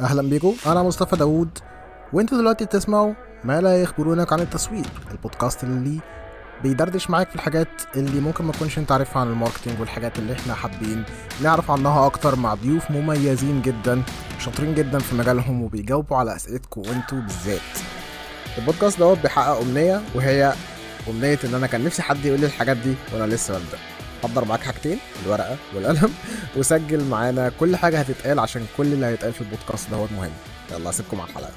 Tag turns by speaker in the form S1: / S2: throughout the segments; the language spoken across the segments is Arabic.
S1: أهلا بيكم أنا مصطفى داوود. وإنتوا دلوقتي بتسمعوا ما لا يخبرونك عن التسويق البودكاست اللي بيدردش معاك في الحاجات اللي ممكن ما تكونش أنت عارفها عن ال marketing والحاجات اللي إحنا حابين نعرف عنها أكتر مع ضيوف مميزين جدا شاطرين جدا في مجالهم وبيجاوبوا على أسئلتكم وإنتوا بالذات. البودكاست دوت بيحقق أمنية وهي أمنية إن أنا كان نفسي حد يقول لي الحاجات دي وأنا لسه ببدأ. حضر معاك حاجتين الورقة والقلم وسجل معانا كل حاجة هتتقال عشان كل اللي هيتقال في البودكاست دوت مهم يلا اسيبكم على الحلقة.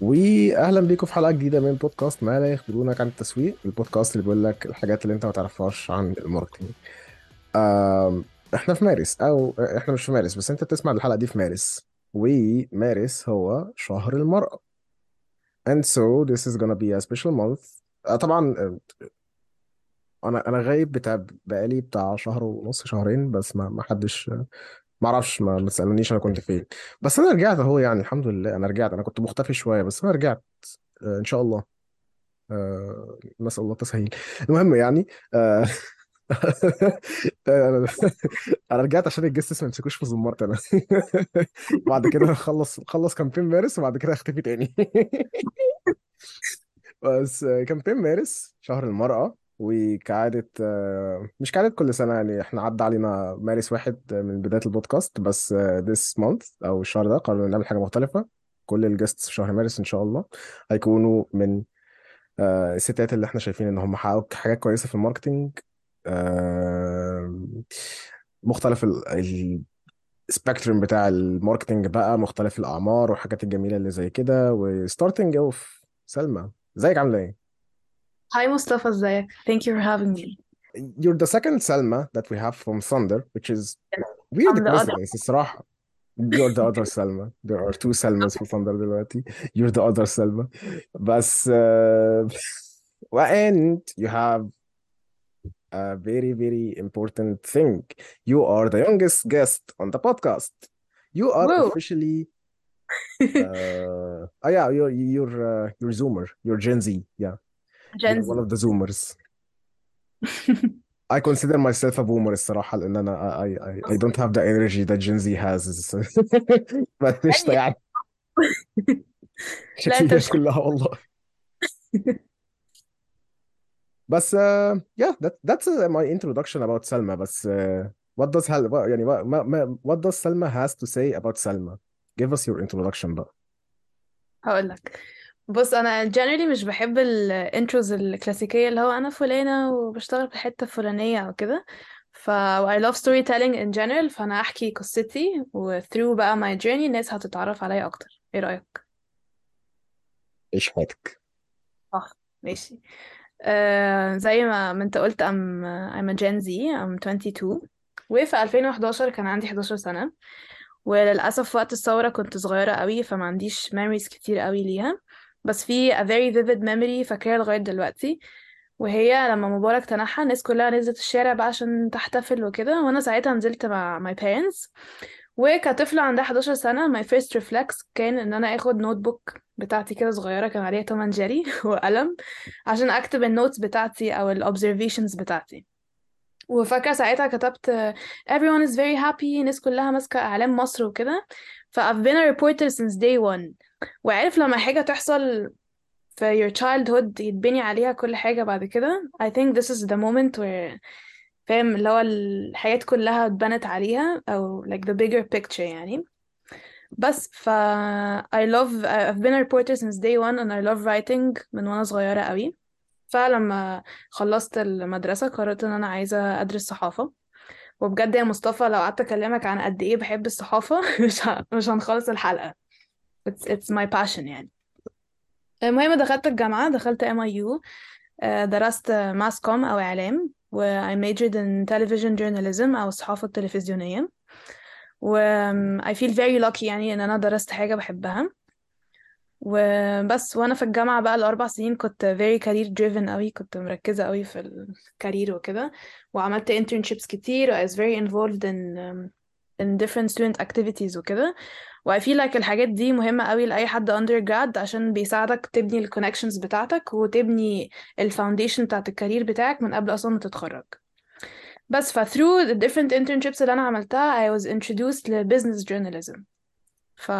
S1: واهلا بيكم في حلقة جديدة من بودكاست ما لا يخبرونك عن التسويق البودكاست اللي بيقول لك الحاجات اللي أنت ما تعرفهاش عن ال marketing إحنا في مارس أو إحنا مش في مارس بس أنت بتسمع الحلقة دي في مارس. ومارس هو شهر المرأة. And so this is gonna be a special month. آه، طبعا آه، أنا أنا غايب بتاع بقالي بتاع شهر ونص شهرين بس ما ما حدش ما أعرفش ما ما تسالونيش أنا كنت فين. بس أنا رجعت أهو يعني الحمد لله. أنا رجعت أنا كنت مختفي شوية بس أنا رجعت آه، إن شاء الله. آه، نسأل الله التسهيل المهم يعني آه، أنا أنا رجعت عشان الجستس ما يمسكوش في زمارتي أنا. بعد كده خلص خلص campaign مارس وبعد كده اختفي تاني. بس campaign مارس؟ شهر المرأة وكعادة مش كعادة كل سنة يعني إحنا عدى علينا مارس واحد من بداية البودكاست بس this month أو الشهر ده قررنا نعمل حاجة مختلفة. كل ال guests في شهر مارس إن شاء الله هيكونوا من آه، الستات اللي إحنا شايفين إن هم حققوا حاجات كويسة في ال marketing. مختلف السبيكترم بتاع الماركتينج بقى مختلف الأعمار والحاجات الجميلة اللي زي كده وستارتنج اوف سلمى ازيك عاملة إيه؟
S2: Hi Mustafa, ازيك? Thank you for having me.
S1: You're the second Selma that we have from Thunder, which is weird
S2: I'm the other.
S1: coincidence الصراحة. You're the other Selma. There are two Selmas في Thunder دلوقتي. You're the other Selma. بس uh, and you have a very very important thing. You are the youngest guest on the podcast. You are
S2: Whoa.
S1: officially uh, oh yeah, you're you're uh, you're Zoomer. You're Gen Z. Yeah,
S2: Gen
S1: you're
S2: Z.
S1: one of the Zoomers. I consider myself a boomer الصراحة لأن أنا I, I, I don't have the energy that Gen Z has بس قشطة
S2: يعني
S1: يعني
S2: لا
S1: شكل
S2: انت
S1: الناس
S2: مش
S1: كلها والله بس uh, yeah that, that's uh, my introduction about Selma بس uh, what does Hal what, يعني what, ما, what does Selma has to say about Selma give us your introduction بقى
S2: هقول لك بص أنا generally مش بحب الانتروز الكلاسيكيه اللي هو أنا فلانه وبشتغل في الحته الفلانيه أو كده ف I love storytelling in general فانا احكي قصتي و through بقى my journey الناس هتتعرف عليا أكتر إيه رايك
S1: إيش حياتك
S2: صح ماشي آه زي ما ما انت قلت I'm I'm a Gen Z I'm 22 وفي 2011 كان عندي 11 سنة. وللأسف وقت الثورة كنت صغيرة قوي فما عنديش memories كتير قوي ليها. بس في a very vivid memory فاكراها لغاية دلوقتي. وهي لما مبارك تنحى الناس كلها نزلت الشارع بقى عشان تحتفل وكده. وأنا ساعتها نزلت مع my parents. وكطفلة عندها 11 سنة my first reflex كان إن أنا آخد notebook بتاعتي كده صغيرة كان عليها توم أند جيري وقلم عشان أكتب النوتس بتاعتي أو ال observations بتاعتي. وفاكرة ساعتها كتبت everyone is very happy الناس كلها ماسكة إعلام مصر وكده ف I've been a reporter since day one. وعارف لما حاجة تحصل في your childhood يتبني عليها كل حاجة بعد كده I think this is the moment where فاهم؟ اللي هو الحياة كلها اتبنت عليها أو like the bigger picture يعني. بس ف I love I've been a reporter since day one and I love writing من وأنا صغيرة قوي. فلما خلصت المدرسة قررت إن أنا عايزة أدرس صحافة. وبجد يا مصطفى لو قعدت أكلمك عن قد إيه بحب الصحافة مش. مش هنخلص الحلقة. It's, it's my passion يعني. المهم دخلت الجامعة دخلت MIU آه، درست mass comm أو إعلام. و I majored in television journalism أو الصحافة التلفزيونية و um, I feel very lucky يعني إن أنا درست حاجة بحبها وبس وأنا في الجامعة بقى الأربع سنين كنت very career driven أوي كنت مركزة أوي في الكارير وكده وعملت internships كتير و I was very involved in um, in different student activities وكده و I feel like الحاجات دي مهمة قوي لأي حد undergrad عشان بيساعدك تبني ال connections بتاعتك وتبني ال foundation بتاعت الكارير بتاعك من قبل أصلا ما تتخرج. بس ف through the different internships اللي أنا عملتها I was introduced ل business journalism. ف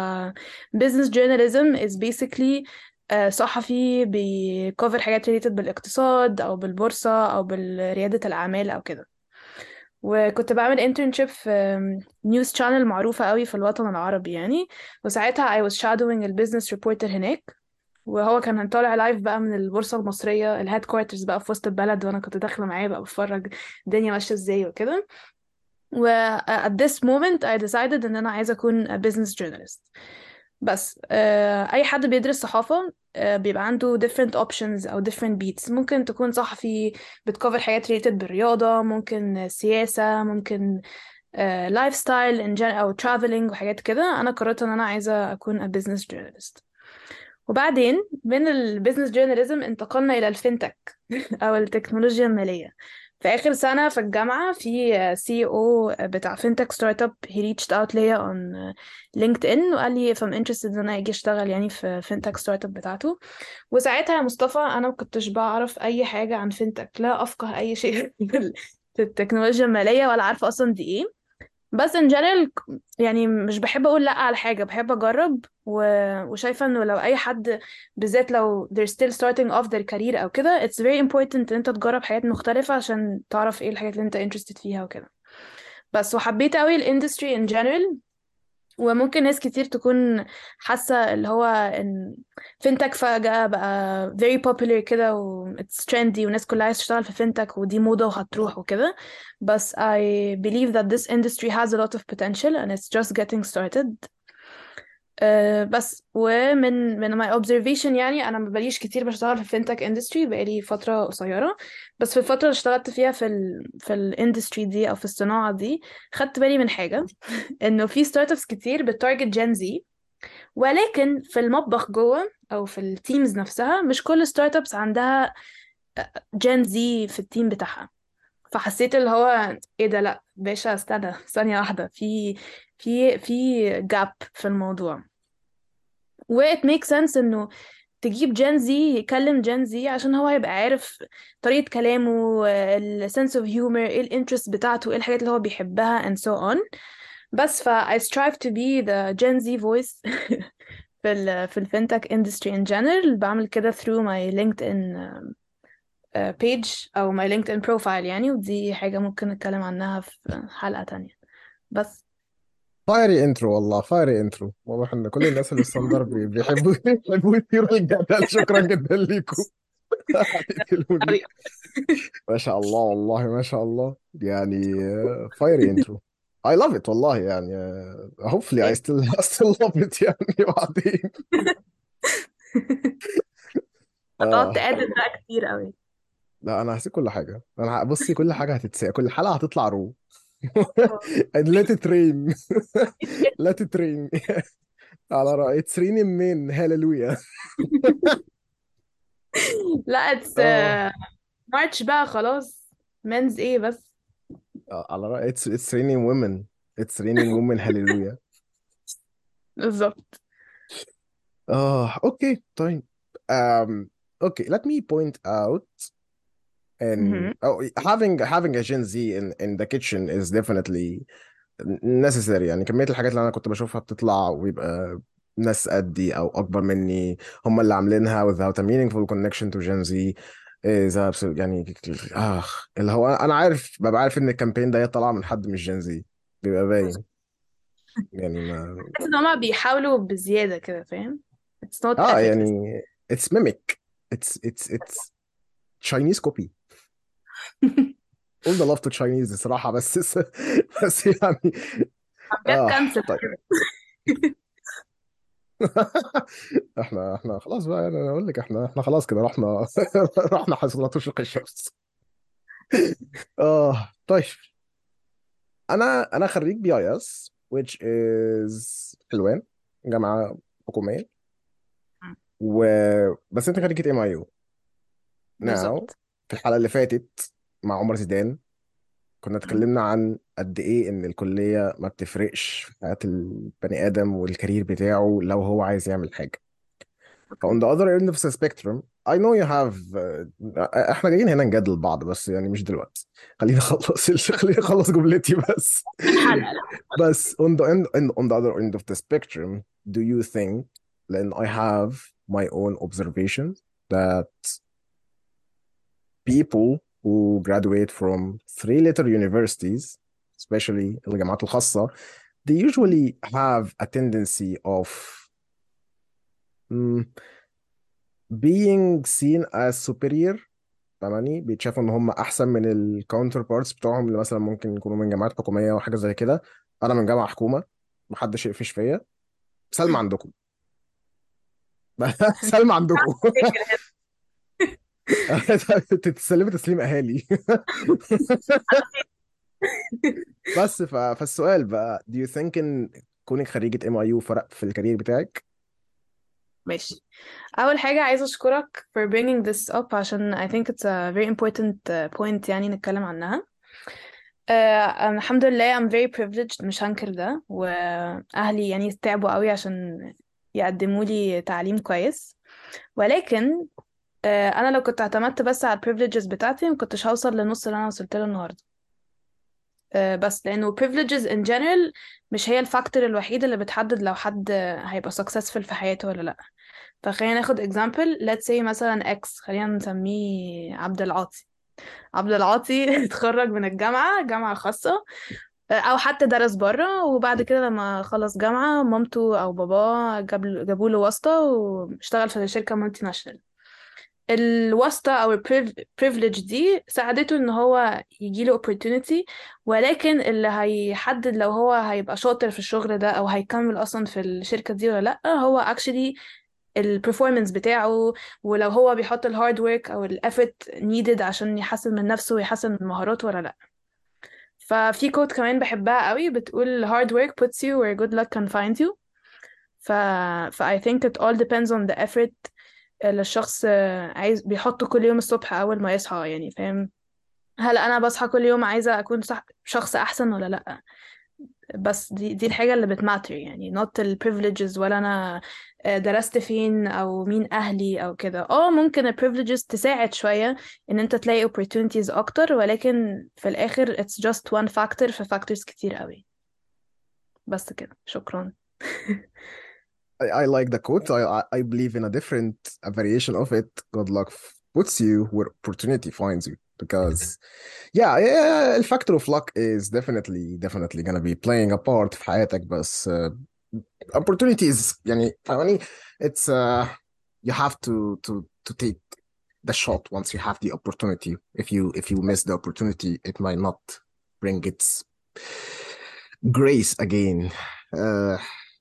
S2: business journalism is basically آه، صحفي بي cover حاجات related بالاقتصاد أو بالبورصة أو بريادة الأعمال أو كده. وكنت بعمل internship في news channel معروفة قوي في الوطن العربي يعني. وساعتها I was shadowing ال business reporter هناك. وهو كان طالع live بقى من البورصة المصرية ال headquarters بقى في وسط البلد وأنا كنت داخلة معاه بقى بتفرج الدنيا ماشية إزاي وكده. و at this moment I decided إن أنا عايزة أكون a business journalist. بس آه، أي حد بيدرس صحافة آه، بيبقى عنده different options أو different beats. ممكن تكون صحفي بت cover حاجات related بالرياضة ممكن سياسة ممكن lifestyle أو traveling وحاجات كده. أنا قررت إن أنا عايزة أكون a business journalist. وبعدين من ال business journalism انتقلنا إلى ال FinTech أو التكنولوجيا المالية. في آخر سنة في الجامعة في CEO بتاع fintech startup he reached out ليا on LinkedIn وقال لي I'm interested إن أنا أجي أشتغل يعني في fintech startup بتاعته. وساعتها يا مصطفى أنا ما كنتش بعرف أي حاجة عن fintech لا أفقه أي شيء في التكنولوجيا المالية ولا عارفة أصلا دي إيه. بس in general يعني مش بحب أقول لأ على حاجة بحب أجرب و... وشايفة إنه لو أي حد بالذات لو they're still starting off their career أو كده it's very important إن أنت تجرب حاجات مختلفة عشان تعرف إيه الحاجات اللي أنت interested فيها وكده. بس وحبيت قوي ال industry in general وممكن ناس كتير تكون حاسة اللي هو إن fintech فجأة بقى very popular كده و it's trendy والناس كلها عايزة تشتغل في fintech ودي موضة وهتروح وكده. بس I believe that this industry has a lot of potential and it's just getting started. Uh, بس. ومن من my observation يعني أنا ما بقاليش كتير بشتغل في fintech industry بقالي فترة قصيرة. بس في الفترة اللي اشتغلت فيها في ال في ال industry دي أو في الصناعة دي خدت بالي من حاجة إنه في startups كتير بت target Gen Z ولكن في المطبخ جوه أو في ال teams نفسها مش كل startups عندها Gen Z في ال team بتاعها. فحسيت اللي هو إيه ده لأ باشا استنى ثانية واحدة. في في في gap في الموضوع. و it makes sense إنه تجيب Gen Z يكلم Gen Z عشان هو هيبقى عارف طريقة كلامه ال sense of humor إيه ال interest بتاعته إيه الحاجات اللي هو بيحبها and so on. بس ف I strive to be the Gen Z voice في ال في ال fintech industry in general. بعمل كده through my LinkedIn uh, page أو my LinkedIn profile يعني ودي حاجة ممكن نتكلم عنها في حلقة تانية. بس.
S1: fiery intro والله. fiery intro واضح إن كل الناس اللي بي- بيحبوا بيحبوا يثيروا الجدل. شكرا جدا ليكم. هتقتلوني ما شاء الله والله ما شاء الله. يعني فايري انترو I love it والله. يعني uh, hopefully I still I still love it يعني بعدين.
S2: هتقعد
S1: آه.
S2: بقى كتير قوي
S1: لا أنا هسيب كل حاجة. أنا بصي كل حاجة هتتساء. كل حلقة هتطلع رو. and let it rain let it rain على رأي it's raining men هاليلويا
S2: لا اتس
S1: اه
S2: مارتش بقى خلاص منز ايه بس
S1: آه، على رأي it's it's raining women it's raining women هاليلويا
S2: بالظبط
S1: اه اوكي طيب um okay let me point out and
S2: مهم.
S1: oh, having having a Gen Z in in the kitchen is definitely necessary. يعني كمية الحاجات اللي أنا كنت بشوفها بتطلع ويبقى ناس قدي أو أكبر مني هم اللي عاملينها without a meaningful connection to Gen Z. is absolute يعني آخ اللي هو أنا عارف ببقى عارف إن الكامبين ده طالع من حد مش جين زي بيبقى باين. يعني ما
S2: بحس إن هما بيحاولوا بزيادة كده فاهم؟ It's not
S1: آه
S2: effortless
S1: يعني it's mimic. It's it's it's Chinese copy. All the love to Chinese الصراحة بس بس يعني
S2: كانسل
S1: طيب. إحنا إحنا خلاص بقى أنا أقول لك إحنا إحنا خلاص كده رحنا رحنا حصلات وشق الشمس. آه طيب. أنا أنا خريج بي اي اس which is حلوان جامعة حكومية. و بس أنت خريجة إم آي يو. ناو
S2: بالظبط.
S1: في الحلقة اللي فاتت مع عمر زيدان. كنا. اتكلمنا عن قد إيه إن الكلية ما بتفرقش في حياة البني آدم والكارير بتاعه لو هو عايز يعمل
S2: أوكي.
S1: The other end of the spectrum I know you have uh, إحنا جايين هنا نجادل بعض بس يعني مش دلوقتي. خليني أخلص خليني أخلص جملتي بس. بس on the end on the other end of the spectrum do you think then I have my own observations that people who graduate from three letter universities especially الجامعات الخاصة they usually have a tendency of mm, being seen as superior فاهماني؟ بيتشافوا إن هم أحسن من ال counterparts بتوعهم اللي مثلا ممكن يكونوا من جامعات حكومية أو حاجة زي كده. أنا من جامعة حكومة محدش يقفش فيا. سلمى عندكم. سلمى عندكم. تتسلمي تسليم أهالي. بس ف... فالسؤال بقى do you think إن كونك خريجة MIU فرق في ال career بتاعك؟
S2: ماشي. أول حاجة عايزة أشكرك for bringing this up عشان I think it's a very important point يعني نتكلم عنها. uh, الحمد لله I'm very privileged مش هنكر ده. وأهلي يعني تعبوا قوي عشان يقدموا لي تعليم كويس. ولكن uh, أنا لو كنت اعتمدت بس على privileges بتاعتي ما كنتش هوصل لنص اللي أنا وصلت له النهاردة. uh, بس لأنه privileges in general مش هي الفاكتور الوحيد اللي بتحدد لو حد هيبقى successful في حياته ولا لأ. فخلينا ناخد example. Let's say مثلا X خلينا نسميه عبد العاطي. عبد العاطي اتخرج من الجامعة جامعة خاصة. أو حتى درس بره وبعد كده لما خلص جامعة مامته أو باباه جاب جابوا له واسطة واشتغل في شركة multinational الواسطة أو ال privilege دي ساعدته إن هو يجيله opportunity ولكن اللي هيحدد لو هو هيبقى شاطر في الشغل ده أو هيكمل أصلا في الشركة دي ولا لأ هو actually ال performance بتاعه ولو هو بيحط ال hard work أو ال effort needed عشان يحسن من نفسه ويحسن من مهاراته ولا لأ. ففي quote كمان بحبها قوي بتقول hard work puts you where good luck can find you. ف ف I think it all depends on the effort الشخص عايز بيحطه كل يوم الصبح أول ما يصحى يعني فاهم؟ هل أنا بصحى كل يوم عايزة أكون صح... شخص أحسن ولا لأ؟ بس دي دي الحاجة اللي بت matter يعني not ال privileges ولا أنا درست فين أو مين أهلي أو كده. آه ممكن ال privileges تساعد شوية إن أنت تلاقي opportunities أكتر ولكن في الآخر it's just one factor في factors كتير قوي بس كده. شكرا.
S1: I, I like the quote. I, I I believe in a different a variation of it. Good luck puts you where opportunity finds you. Because, yeah, yeah, the factor of luck is definitely definitely gonna be playing a part في حياتك بس uh, opportunities يعني يعني it's uh, you have to to to take the shot once you have the opportunity. If you if you miss the opportunity, it might not bring its grace again. Uh,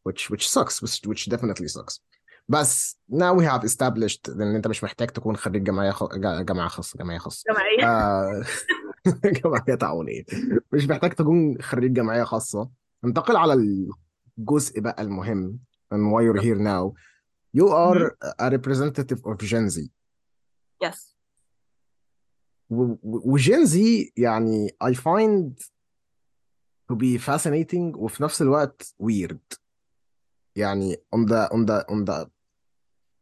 S1: which which sucks which, which definitely sucks. بس now we have established ان انت مش محتاج تكون خريج جمعية خ... جامعة خاصة جمعيه خاصة.
S2: جمعية
S1: آه... جمعيه تعاونية. مش محتاج تكون خريج جمعيه خاصة. ننتقل على الجزء بقى المهم and why you're here now. You are a representative of Gen Z.
S2: Yes.
S1: وجين زي يعني I find to be fascinating وفي نفس الوقت weird. يعني on the on the on the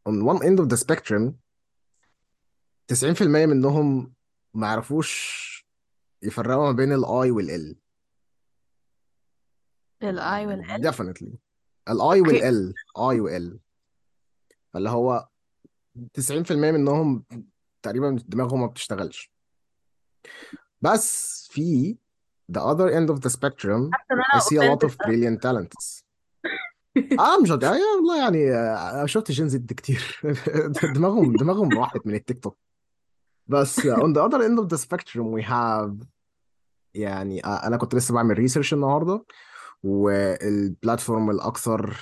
S1: on one end of the spectrum 90% منهم ما يعرفوش يفرقوا ما بين الاي والال
S2: الاي والال
S1: definitely. ال I وال L، I و L فاللي هو 90% منهم تقريبا دماغهم ما بتشتغلش. بس في the other end of the spectrum I see a lot of brilliant talents. قصدي- آه والله يعني آه، شفت Gen Z كتير. دماغهم دماغهم راحت من التيك توك بس on the other end of the spectrum we have يعني uh, أنا كنت لسه بعمل research النهارده وال platform الأكثر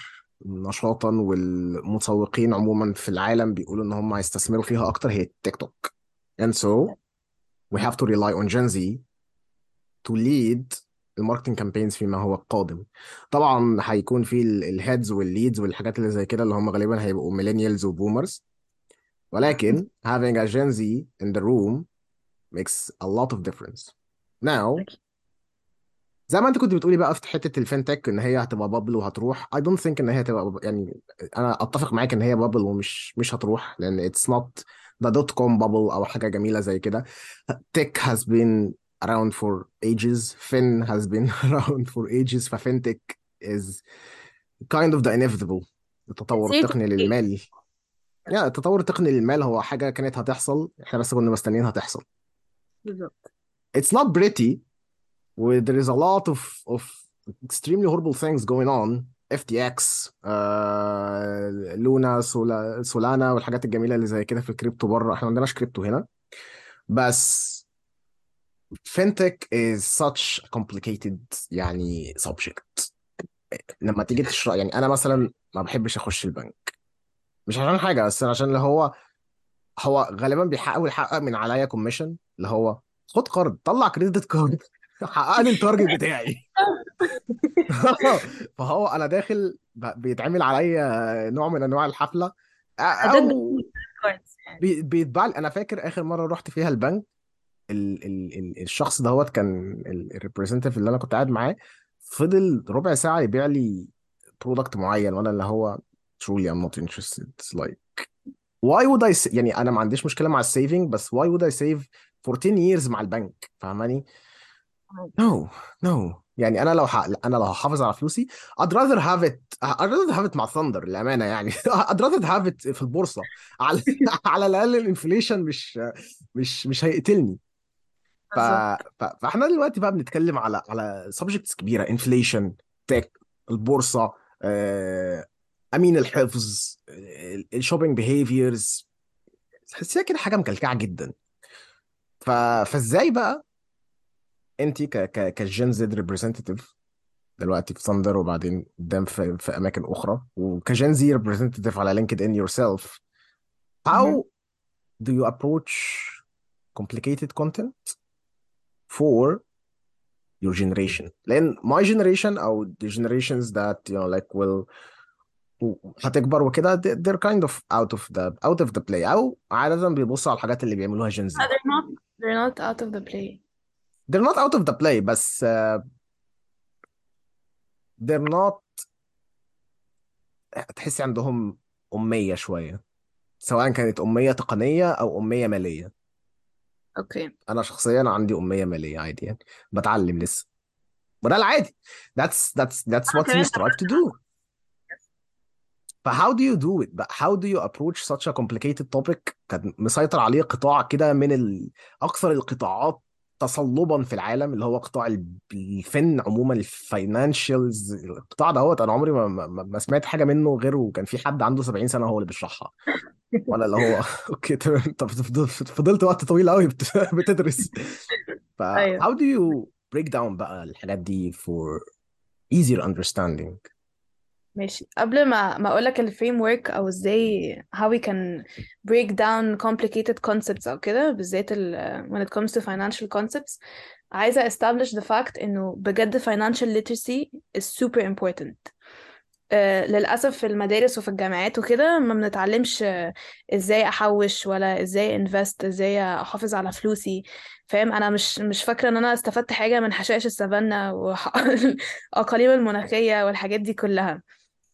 S1: نشاطا والمتسوقين عموما في العالم بيقولوا إن هم هيستثمروا فيها أكتر هي التيك توك and so we have to rely on Gen Z to lead ال marketing campaigns فيما هو القادم طبعا هيكون في ال heads وال leads والحاجات اللي زي كده اللي هم غالبا هيبقوا millennials و boomers ولكن having a Gen Z in the room makes a lot of difference. Now زي ما انت كنت بتقولي بقى في حتة الفinTech إن هي هتبقى بابل وهتروح I don't think إن هي هتبقى يعني أنا أتفق معاك إن هي بابل ومش مش هتروح لأن it's not the dot com bubble أو حاجة جميلة زي كده. Tech has been around for ages. Fin has been around for ages. ففinTech is kind of the inevitable. التطور التقني للمال يعني التطور التقني للمال هو حاجة كانت هتحصل. إحنا بس كنا مستنيينها تحصل.
S2: بالظبط.
S1: It's not pretty. و there is a lot of of extremely horrible things going on. FTX آه، لونا سولا سولانا والحاجات الجميلة اللي زي كده في الكريبتو بره. إحنا ما عندناش كريبتو هنا. بس fintech is such a complicated يعني subject. لما تيجي تشرح يعني أنا مثلا ما بحبش أخش البنك. مش عشان حاجة بس عشان اللي هو هو غالبا بيحاول يحقق من عليا commission اللي هو خد قرض طلع credit card حقق لي ال target بتاعي. فهو أنا داخل بيتعمل عليا نوع من
S2: أنواع
S1: الحفلة.
S2: أو يعني.
S1: بي- بيتباع أنا فاكر آخر مرة رحت فيها البنك ال ال ال الشخص دهوت كان ال representative اللي أنا كنت قاعد معاه فضل ربع ساعة يبيع لي product معين وأنا اللي هو truly I'm not interested like why would I sa- يعني أنا ما عنديش مشكلة مع ال saving بس why would I save for 10 years مع البنك؟ فاهماني؟ no no. يعني أنا لو ح... أنا لو هحافظ على فلوسي I'd rather have it I'd rather have it مع ثاندر للأمانة يعني. I'd rather have it في البورصة. على على الأقل ال inflation مش مش مش هيقتلني. ف... ف... فاحنا دلوقتي بقى بنتكلم على على subjects كبيرة inflation tech البورصة آه... أمين الحفظ ال shopping behaviors تحسيها كده حاجة مكلكعة جدا. ف... فازاي بقى انت ك ك ك Gen Z representative دلوقتي في ثاندر وبعدين قدام في, في أماكن أخرى وك Gen Z representative على لينكد ان
S2: yourself
S1: how do you approach complicated content for your generation لأن my generation أو the generations that you know like will هتكبر وكده they- they're kind of out of the out of the play أو عادة بيبصوا على الحاجات اللي بيعملوها جين
S2: Uh,
S1: زي
S2: they're not they're not out of the play
S1: they're not out of the play بس uh, they're not تحسي عندهم أمية شوية سواء كانت أمية تقنية أو أمية مالية
S2: okay.
S1: أنا شخصيا عندي أمية مالية عادي يعني. بتعلم لسه. وده العادي. That's that's that's
S2: أنا
S1: what you strive to do. ف how do you do it? بقى how do you approach such a complicated topic كان مسيطر عليه قطاع كده من ال... أكثر القطاعات تصلبا في العالم اللي هو قطاع ال- الفن عموما ال financials القطاع دوت أنا عمري ما, ما, ما سمعت حاجة منه غير وكان في حد عنده 70 سنة هو اللي بيشرحها. وأنا اللي هو okay تمام. طب فضلت وقت طويل قوي بت... بتدرس. ف
S2: أيوه.
S1: how do you break down بقى الحاجات دي for easier understanding
S2: ماشي. قبل ما ما أقول لك ال framework أو إزاي how we can break down complicated concepts أو كده بالذات ال when it comes to financial concepts عايزة establish the fact إنه بجد financial literacy is super important. آه، للأسف في المدارس وفي الجامعات وكده ما بنتعلمش إزاي أحوش ولا إزاي انفست إزاي أحافظ على فلوسي. فاهم؟ أنا مش مش فاكرة إن أنا استفدت حاجة من حشائش السافانا والأقاليم المناخية والحاجات دي كلها.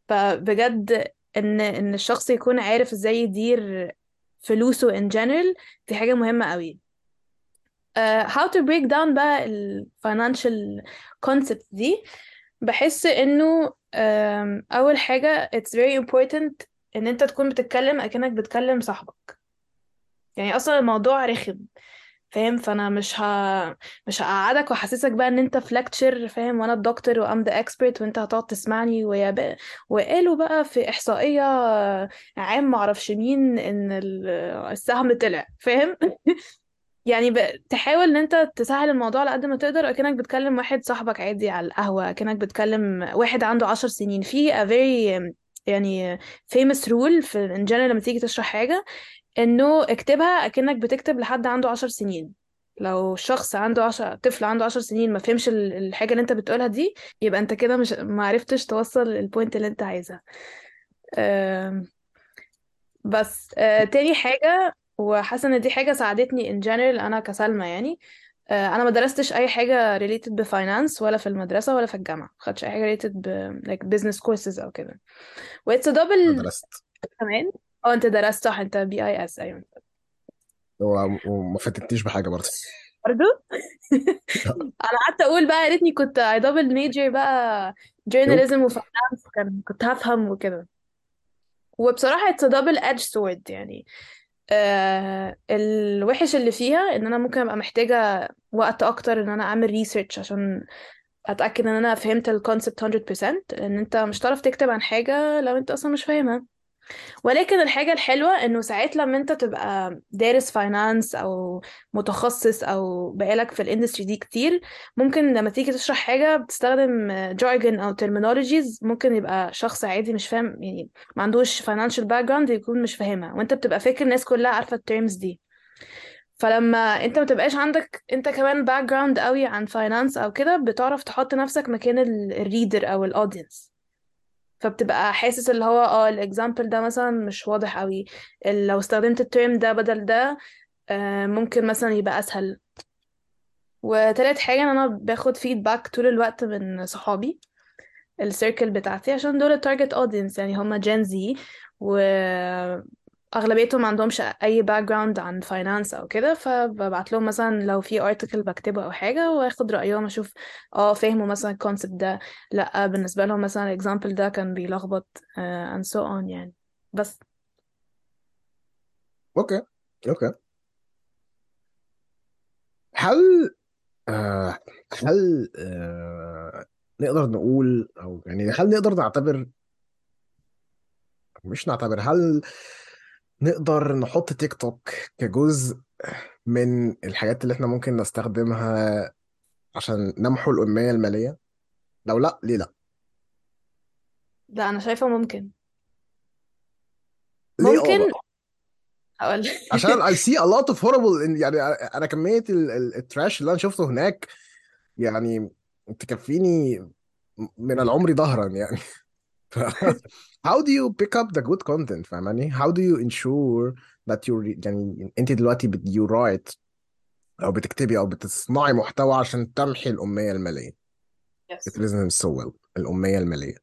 S2: فبجد إن إن الشخص يكون عارف إزاي يدير فلوسه in general دي حاجة مهمة قوي uh, how to break down بقى ال financial concept دي. بحس إنه um, أول حاجة it's very important إن أنت تكون بتتكلم أكنك بتكلم صاحبك. يعني أصلا الموضوع رخم. فاهم؟ فأنا مش ه... مش هقعدك وأحسسك بقى إن أنت في لكتشر فاهم؟ وأنا الدكتور وأم ذا اكسبرت وأنت هتقعد تسمعني ويا بقى وقالوا بقى في إحصائية عام معرفش مين إن ال- السهم طلع فاهم؟ يعني ب... تحاول إن أنت تسهل الموضوع على قد ما تقدر اكنك بتكلم واحد صاحبك عادي على القهوة اكنك بتكلم واحد عنده عشر سنين. في a very يعني famous rule في in general لما تيجي تشرح حاجة إنه اكتبها أكنك بتكتب لحد عنده عشر سنين. لو شخص عنده عشر طفل عنده عشر سنين ما فهمش ال- الحاجة اللي أنت بتقولها دي يبقى أنت كده مش ما عرفتش توصل البوينت اللي أنت عايزها. بس أه تاني حاجة وحاسة إن دي حاجة ساعدتني in general أنا كسلمى يعني. أه أنا ما درستش أي حاجة related ب finance ولا في المدرسة ولا في الجامعة. ما خدتش أي حاجة related ب like business courses أو كده. و it's a
S1: أنا
S2: double
S1: درست.
S2: كمان. آه انت درست صح انت BIS
S1: أيوه. وما فاتتنيش بحاجة برضه.
S2: برضه؟ أنا قعدت أقول بقى يا ريتني كنت a double major بقى journalism و finance كان كنت هفهم وكده. it's a double edged sword يعني. آه الوحش اللي فيها إن أنا ممكن أبقى محتاجة وقت أكتر إن أنا أعمل research عشان أتأكد إن أنا فهمت ال concept 100% لأن أنت مش هتعرف تكتب عن حاجة لو أنت أصلا مش فاهمها. ولكن الحاجة الحلوة إنه ساعات لما أنت تبقى دارس finance أو متخصص أو بقالك في ال industry دي كتير ممكن لما تيجي تشرح حاجة بتستخدم jargon أو terminologies ممكن يبقى شخص عادي مش فاهم يعني ما عندوش financial background يكون مش فاهمها وأنت بتبقى فاكر الناس كلها عارفة ال terms دي. فلما أنت ما تبقاش عندك أنت كمان background قوي عن finance أو كده بتعرف تحط نفسك مكان ال reader أو ال audience فبتبقى حاسس اللي هو آه ال example ده مثلا مش واضح قوي لو استخدمت ال term ده بدل ده آه، ممكن مثلا يبقى أسهل. وتالت حاجة إن أنا باخد feedback طول الوقت من صحابي ال circle بتاعتي عشان دول ال target audience يعني هما Gen Z واغلبيتهم ما عندهمش أي background عن finance أو كده فببعت لهم مثلا لو في article بكتبه أو حاجة وآخد رأيهم أشوف آه فهموا مثلا ال concept ده لأ بالنسبة لهم مثلا ال example ده كان بيلخبط and so on يعني. بس.
S1: أوكي أوكي. هل آه هل آه نقدر نقول أو يعني هل نقدر نعتبر مش نعتبر هل نقدر نحط تيك توك كجزء من الحاجات اللي إحنا ممكن نستخدمها عشان نمحو الأمية المالية؟ لو لا ليه لا؟
S2: لا أنا شايفة ممكن.
S1: ليه؟ آه
S2: ممكن
S1: بقى
S2: أقول
S1: عشان I see a lot of horrible يعني أنا كمية ال- ال- التراش اللي أنا شفته هناك يعني تكفيني من العمر ظهرا يعني. how do you pick up the good content فاهماني how do you ensure that you يعني انت دلوقتي بت you write او بتكتبي او بتصنعي محتوى عشان تمحي الأمية المالية it
S2: yes
S1: resonates so well الأمية المالية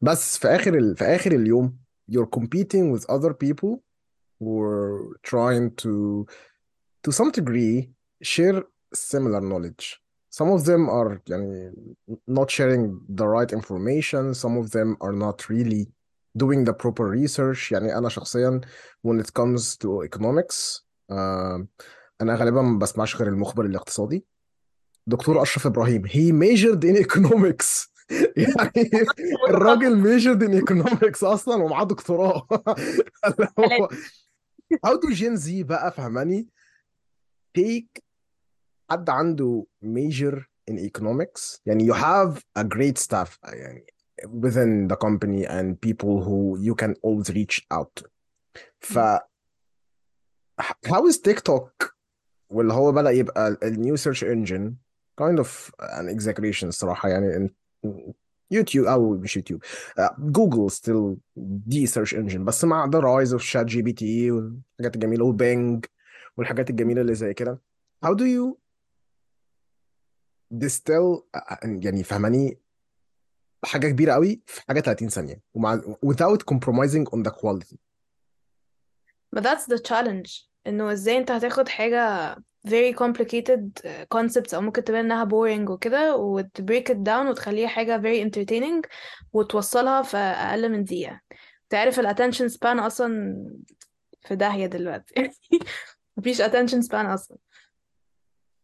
S1: بس في آخر ال... في آخر اليوم you're competing with other people who are trying to to some degree share similar knowledge Some of them are يعني not sharing the right information some of them are not really doing the proper research يعني أنا شخصيا when it comes to economics uh, أنا غالبا ما بسمعش غير المخبر الاقتصادي دكتور
S2: أوكي
S1: أشرف إبراهيم he majored in economics يعني الراجل majored in economics أصلا ومعاه دكتوراه how do Gen Z بقى فهماني take حد عنده major in economics يعني you have a great staff يعني within the company and people who you can always reach out to ف how is TikTok واللي هو بدأ يبقى ال new search engine kind of an exaggeration الصراحة يعني in- يوتيوب أو مش يوتيوب جوجل still دي search engine بس مع the rise of chat جي بي تي والحاجات الجميلة وبينج والحاجات الجميلة اللي زي كده how do you دي ستيل يعني فهماني؟ حاجة كبيرة قوي في حاجة 30 ثانية. ومع without compromising on the quality.
S2: But that's the challenge. إنه إزاي أنت هتاخد حاجة very complicated concepts أو ممكن تبان إنها boring وكده وت break it down وتخليها حاجة very entertaining وتوصلها في أقل من دقيقة. تعرف ال attention span أصلا في داهية دلوقتي. مفيش attention span أصلا.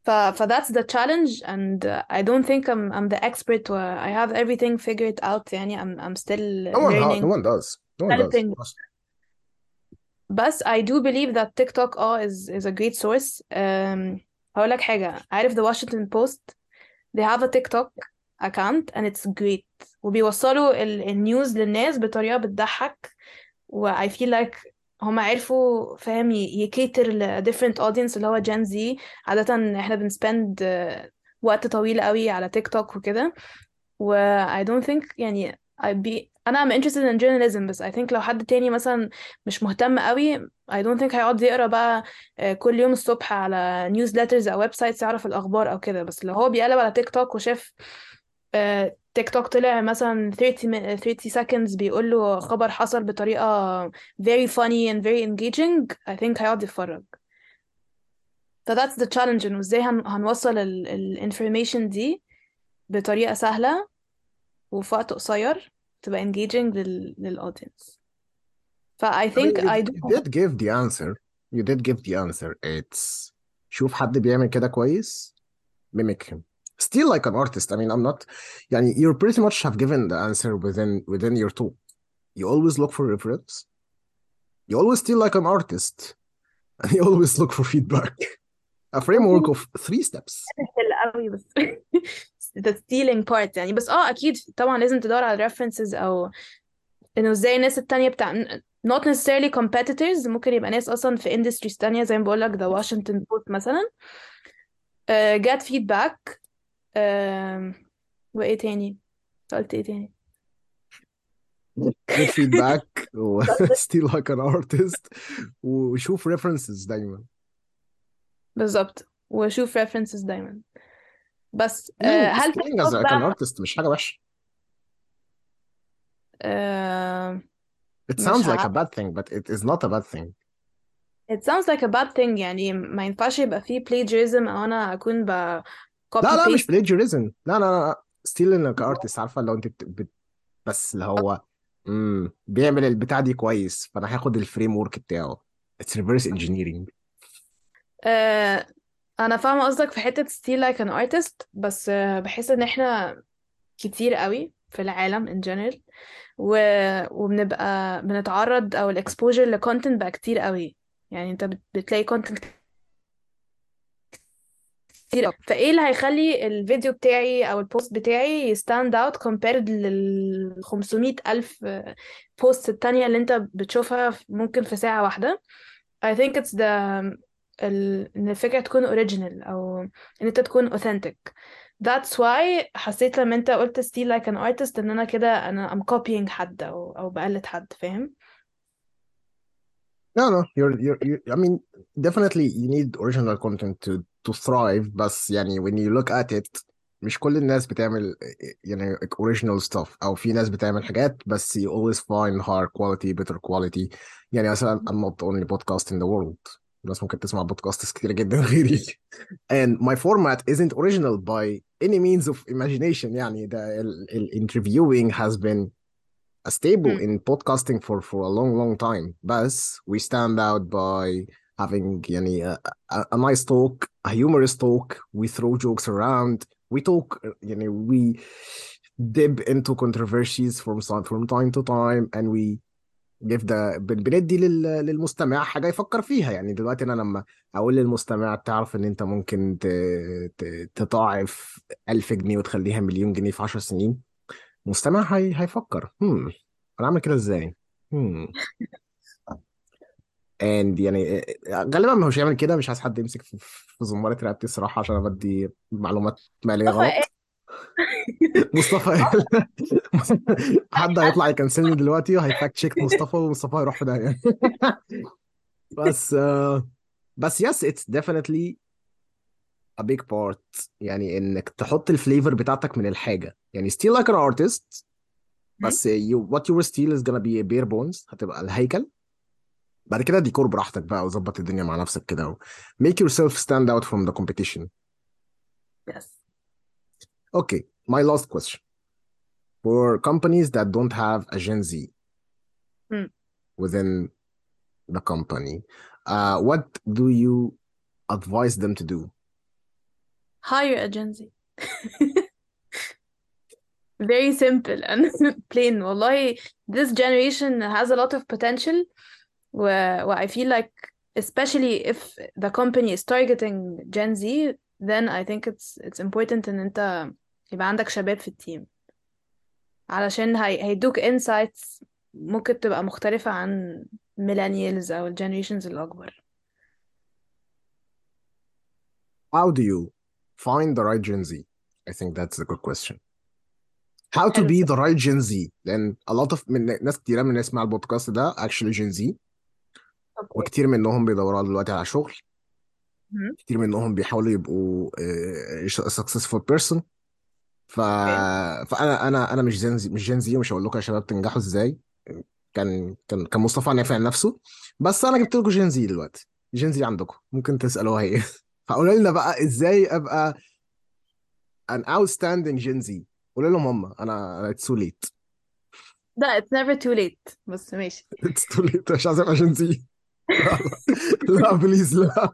S2: ف ف that's the challenge and uh, I don't think I'm I'm the expert or I have everything figured out يعني I'm I'm still
S1: no one ha- no
S2: learning
S1: one does no one does
S2: developing بس I do believe that TikTok اه is is a great source um, هقول لك حاجة عارف the Washington Post they have a TikTok account and it's great وبيوصلوا ال- النيوز للناس بطريقة بتضحك و I feel like هما عرفوا فاهم يكيتر ل different audience اللي هو Gen Z. عادة إحنا بن spend وقت طويل قوي على تيك توك وكده. و I don't think يعني I be أنا I'm interested in journalism بس I think لو حد تاني مثلا مش مهتم قوي I don't think هيقعد يقرأ بقى آه، كل يوم الصبح على newsletters و websites يعرف الأخبار أو كده. بس لو هو بيقلب على تيك توك وشاف آه، تيك توك طلع مثلا 30 min- 30 seconds بيقول له خبر حصل بطريقة very funny and very engaging I think هيقعد يتفرج ف that's the challenge انه إزاي هن... هنوصل ال... ال information دي بطريقة سهلة وفي وقت قصير تبقى engaging لل... للaudience ف I
S1: I mean
S2: think I do
S1: you did give the answer you did give the answer it's شوف حد بيعمل كده كويس mimic him still like an artist I mean I'm not يعني you pretty much have given the answer within within your talk you always look for reference you always still like an artist and you always look for feedback a framework of three steps
S2: سهل قوي بس the stealing part يعني بس اه اكيد طبعا لازم تدور على references او انه ازاي الناس التانية بتاع not necessarily competitors ممكن يبقى ناس اصلا في industries تانية زي ما بقول لك the Washington Post مثلا uh, get feedback Uh, وايه تاني قلت إيه تاني
S1: get feedback و still like an artist وشوف references دايما
S2: بالظبط واشوف references دايما بس uh,
S1: stealing
S2: هل في
S1: stealing as like an artist مش حاجة وحشة
S2: uh,
S1: it sounds like a bad thing but it is not a bad thing
S2: it sounds like a bad thing يعني ما ينفعش يبقى فيه plagiarism أو أنا اكون ب
S1: لا لا مش plagiarism. لا لا لا stealing like artist عارفة لو انت بت... بت... بس اللي هو امم بيعمل البتاع دي كويس فأنا هاخد ال framework بتاعه. Reverse engineering.
S2: uh, أنا فاهمة قصدك في حتة steal like an artist بس uh, بحس إن إحنا كتير قوي في العالم in general و... وبنبقى بنتعرض أو ال exposure ل content بقى كتير قوي. يعني أنت بت- بتلاقي content كتير قوي فإيه اللي هيخلي الفيديو بتاعي أو ال post بتاعي ي stand out compared لل 500 ألف post التانية اللي أنت بتشوفها ممكن في ساعة واحدة. I think it's the ال... إن الفكرة تكون original أو إن أنت تكون authentic. That's why حسيت لما أنت قلت steal like an artist إن أنا كده أنا I'm copying حد أو أو بقلد حد فاهم؟
S1: No, no, you're, you're, you're, I mean, definitely you need original content to to thrive بس يعني when you look at it مش كل الناس بتعمل يعني original stuff أو في ناس بتعمل حاجات بس you always find higher quality better quality يعني مثلا I'm not the only podcast in the world الناس ممكن تسمع بودكاست كتير جدا غيري and my format isn't original by any means of imagination يعني ده ال, ال interviewing has been a stable
S2: مم.
S1: in podcasting for for a long long time بس we stand out by having يعني a, a, nice talk a humorous talk. We throw jokes around. We talk يعني we dip into controversies from from time to time and we give the بن- بندي لل, للمستمع حاجة يفكر فيها. يعني دلوقتي أنا لما أقول للمستمع تعرف إن أنت ممكن تضاعف ألف جنيه وتخليها مليون جنيه في عشر سنين. مستمع هي... هيفكر. هم أنا اعمل كده إزاي؟ هم and يعني غالبا ما هوش يعمل كده مش عايز حد يمسك في, زمارة رقبتي الصراحة عشان أنا بدي معلومات مالية
S2: مصطفى
S1: غلط. مصطفى قال حد هيطلع يكنسلني دلوقتي وهيفاكت تشيك مصطفى ومصطفى هيروح في داهية بس آه، بس yes it's definitely a big part. يعني إنك تحط الفليفر بتاعتك من الحاجة. يعني still like an artist
S2: مم.
S1: بس you what you will steal is gonna be bare bones هتبقى الهيكل. بعد كده ديكور براحتك بقى وظبط الدنيا مع نفسك كده و make yourself stand out from the competition
S2: yes
S1: okay my last question for companies that don't have a Gen Z
S2: مم.
S1: within the company uh, what do you advise them to do
S2: hire a Gen Z very simple and plain والله this generation has a lot of potential و, و I feel like especially if the company is targeting Gen Z then I think it's it's important ان انت يبقى عندك شباب في التيم علشان هي, هيدوك insights ممكن تبقى مختلفة عن millennials أو ال generations الأكبر
S1: how do you find the right Gen Z I think that's a good question how to
S2: حلو
S1: be the right Gen Z لأن a lot of من ناس كتيرة من الناس مع البودكاست ده actually Gen Z وكتير منهم بيدوروا دلوقتي على شغل.
S2: مهم.
S1: كتير منهم بيحاولوا يبقوا آه، successful person. ف...
S2: okay
S1: فأنا أنا أنا مش Gen Z مش Gen Z ومش هقول لكم يا شباب تنجحوا إزاي. كان كان كان مصطفى نافع عن نفسه. بس أنا جبت لكم Gen Z دلوقتي. Gen Z عندكم. ممكن تسألوها إيه فقولوا لنا بقى إزاي أبقى an outstanding Z. قولوا لهم هم. أنا أنا it's too late.
S2: لا it's never too late. بس ماشي.
S1: It's too late. مش عايز ابقى Z. لا please لا.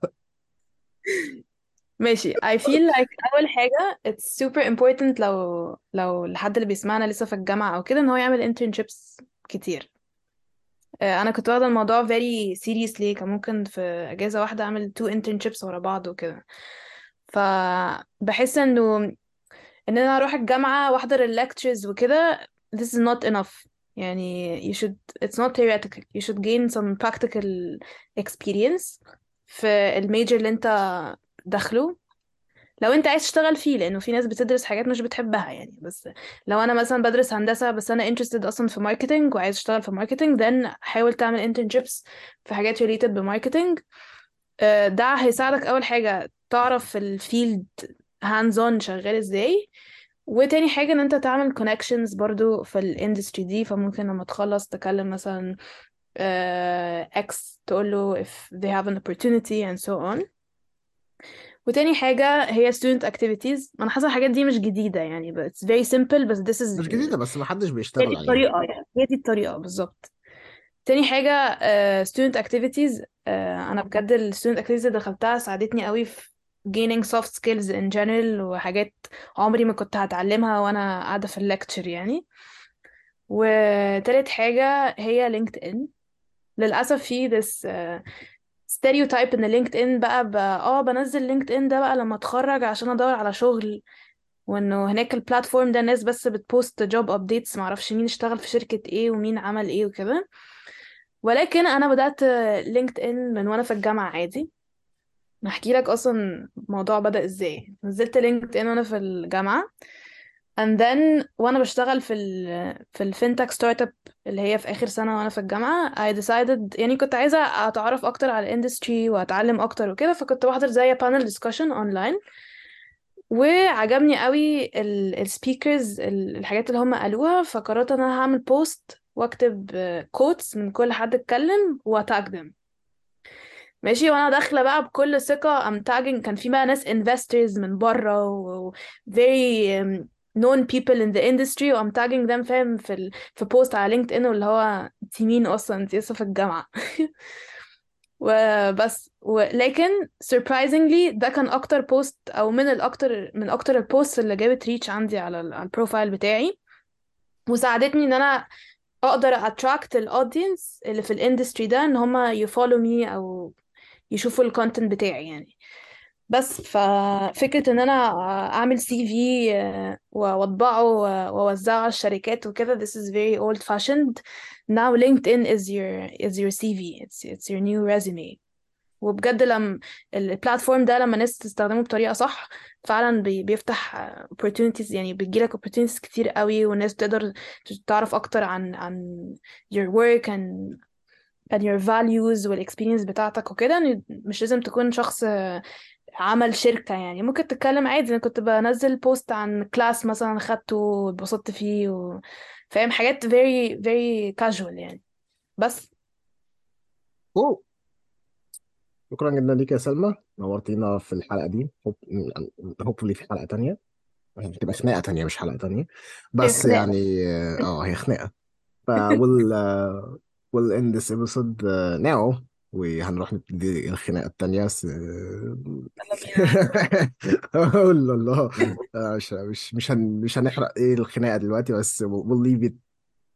S2: ماشي. I feel like أول حاجة it's super important لو لو الحد اللي بيسمعنا لسه في الجامعة أو كده إن هو يعمل internships كتير. آه، أنا كنت واخدة الموضوع very seriously. كان ممكن في أجازة واحدة أعمل two internships ورا بعض وكده. فبحس إنه إن أنا أروح الجامعة وأحضر الليكتشرز وكده this is not enough. يعني you should it's not theoretical. You should gain some practical experience في ال major اللي انت داخله. لو انت عايز تشتغل فيه لأنه في ناس بتدرس حاجات مش بتحبها يعني. بس لو أنا مثلا بدرس هندسة بس أنا interested أصلا في marketing وعايز أشتغل في marketing then حاول تعمل internships في حاجات related ب marketing آه، ده هيساعدك أول حاجة تعرف ال field hands on شغال إزاي. وتاني حاجة إن أنت تعمل connections برضو في ال industry دي فممكن لما تخلص تكلم مثلا آه، X تقول له if they have an opportunity and so on. وتاني حاجة هي student activities. أنا حاسة الحاجات دي مش جديدة يعني but it's very simple بس this is
S1: مش جديدة بس ما حدش
S2: هي
S1: بيشتغل
S2: دي
S1: عليها.
S2: الطريقة يعني. هي دي الطريقة بالظبط. تاني حاجة آه، student activities. آه، أنا بجد ال student activities اللي دخلتها ساعدتني قوي في gaining soft skills in general وحاجات عمري ما كنت هتعلمها وأنا قاعدة في الليكتشر يعني. وتالت حاجة هي لينكد إن للأسف في this uh, stereotype إن لينكد إن بقى, بقى آه بنزل لينكد إن ده بقى لما أتخرج عشان أدور على شغل. وإنه هناك ال platform ده الناس بس بت post job updates معرفش مين اشتغل في شركة إيه ومين عمل إيه وكده. ولكن أنا بدأت لينكد إن من وأنا في الجامعة عادي. نحكي لك أصلا الموضوع بدأ إزاي. نزلت لينكد إن وأنا في الجامعة and then وأنا بشتغل في ال في ال FinTech startup اللي هي في آخر سنة وأنا في الجامعة I decided يعني كنت عايزة أتعرف أكتر على ال industry وأتعلم أكتر وكده فكنت بحضر زي panel discussion online وعجبني قوي ال speakers الحاجات اللي هم قالوها فقررت إن أنا هعمل post وأكتب quotes من كل حد اتكلم وا tag them ماشي. وأنا داخلة بقى بكل ثقة I'm tagging كان في بقى ناس investors من بره و very um, known people in the industry و I'm tagging them فاهم في ال... في post على لينكد ان واللي هو انت مين أصلا؟ انت لسه في الجامعة. وبس. ولكن surprisingly ده كان أكتر post أو من الأكتر من أكتر ال post اللي جابت reach عندي على ال profile بتاعي. وساعدتني إن أنا أقدر attract ال audience اللي في ال industry ده إن هما ي follow me أو يشوفوا ال content بتاعي يعني. بس ففكرة إن أنا أعمل CV وأطبعه وأوزعه على الشركات وكده this is very old fashioned. Now LinkedIn is your is your CV it's it's your new resume. وبجد لما ال platform ده لما الناس تستخدمه بطريقة صح فعلا بي- بيفتح opportunities يعني بيجيلك opportunities كتير قوي والناس بتقدر تعرف أكتر عن عن your work and and your values وال experience بتاعتك وكده مش لازم تكون شخص عمل شركة يعني. ممكن تتكلم عادي أنا كنت بنزل post عن class مثلا خدته واتبسطت فيه و... فاهم؟ حاجات very very casual يعني. بس.
S1: أوه. شكرا جدا ليك يا سلمى. نورتينا في الحلقة دي. hopefully في حلقة تانية. هتبقى خناقة تانية مش حلقة تانية. بس يعني آه هي خناقة. ف we'll uh, we'll end this episode uh, now وهنروح نبتدي الخناقة التانية س... الله الله آه، مش مش مش هن... مش هنحرق إيه الخناقة دلوقتي بس we'll we'll leave it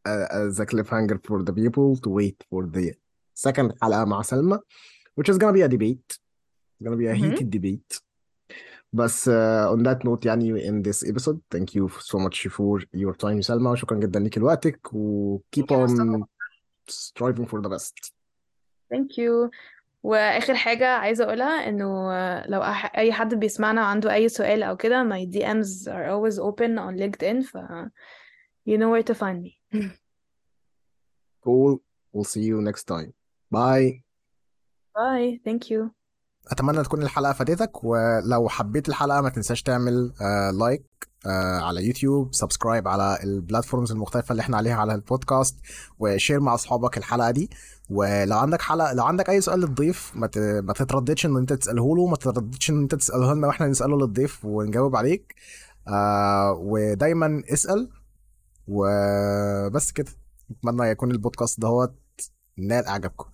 S1: uh, as a cliffhanger for the people to wait for the second حلقة مع سلمى which is gonna be a debate It's gonna be a heated debate بس uh, on that note يعني we end this episode thank you so much for your time سلمى وشكرا جدا ليك لوقتك و keep on striving for the best
S2: thank you واخر حاجة عايزة اقولها انه لو أح- اي حد بيسمعنا وعنده اي سؤال او كده my DMs are always open on LinkedIn ف you know where to find me
S1: cool we'll see you next time bye
S2: bye thank you
S1: أتمنى تكون الحلقة فادتك ولو حبيت الحلقة ما تنساش تعمل آه like آه على يوتيوب subscribe على ال platforms المختلفة اللي إحنا عليها على البودكاست و share مع أصحابك الحلقة دي. ولو عندك حلقة لو عندك أي سؤال للضيف ما. ما تترددش إن أنت تسأله له ما تترددش إن أنت تسأله لنا وإحنا نسأله للضيف ونجاوب عليك. آه ودايما اسأل وبس كده. أتمنى يكون البودكاست دهوت نال إعجابكم.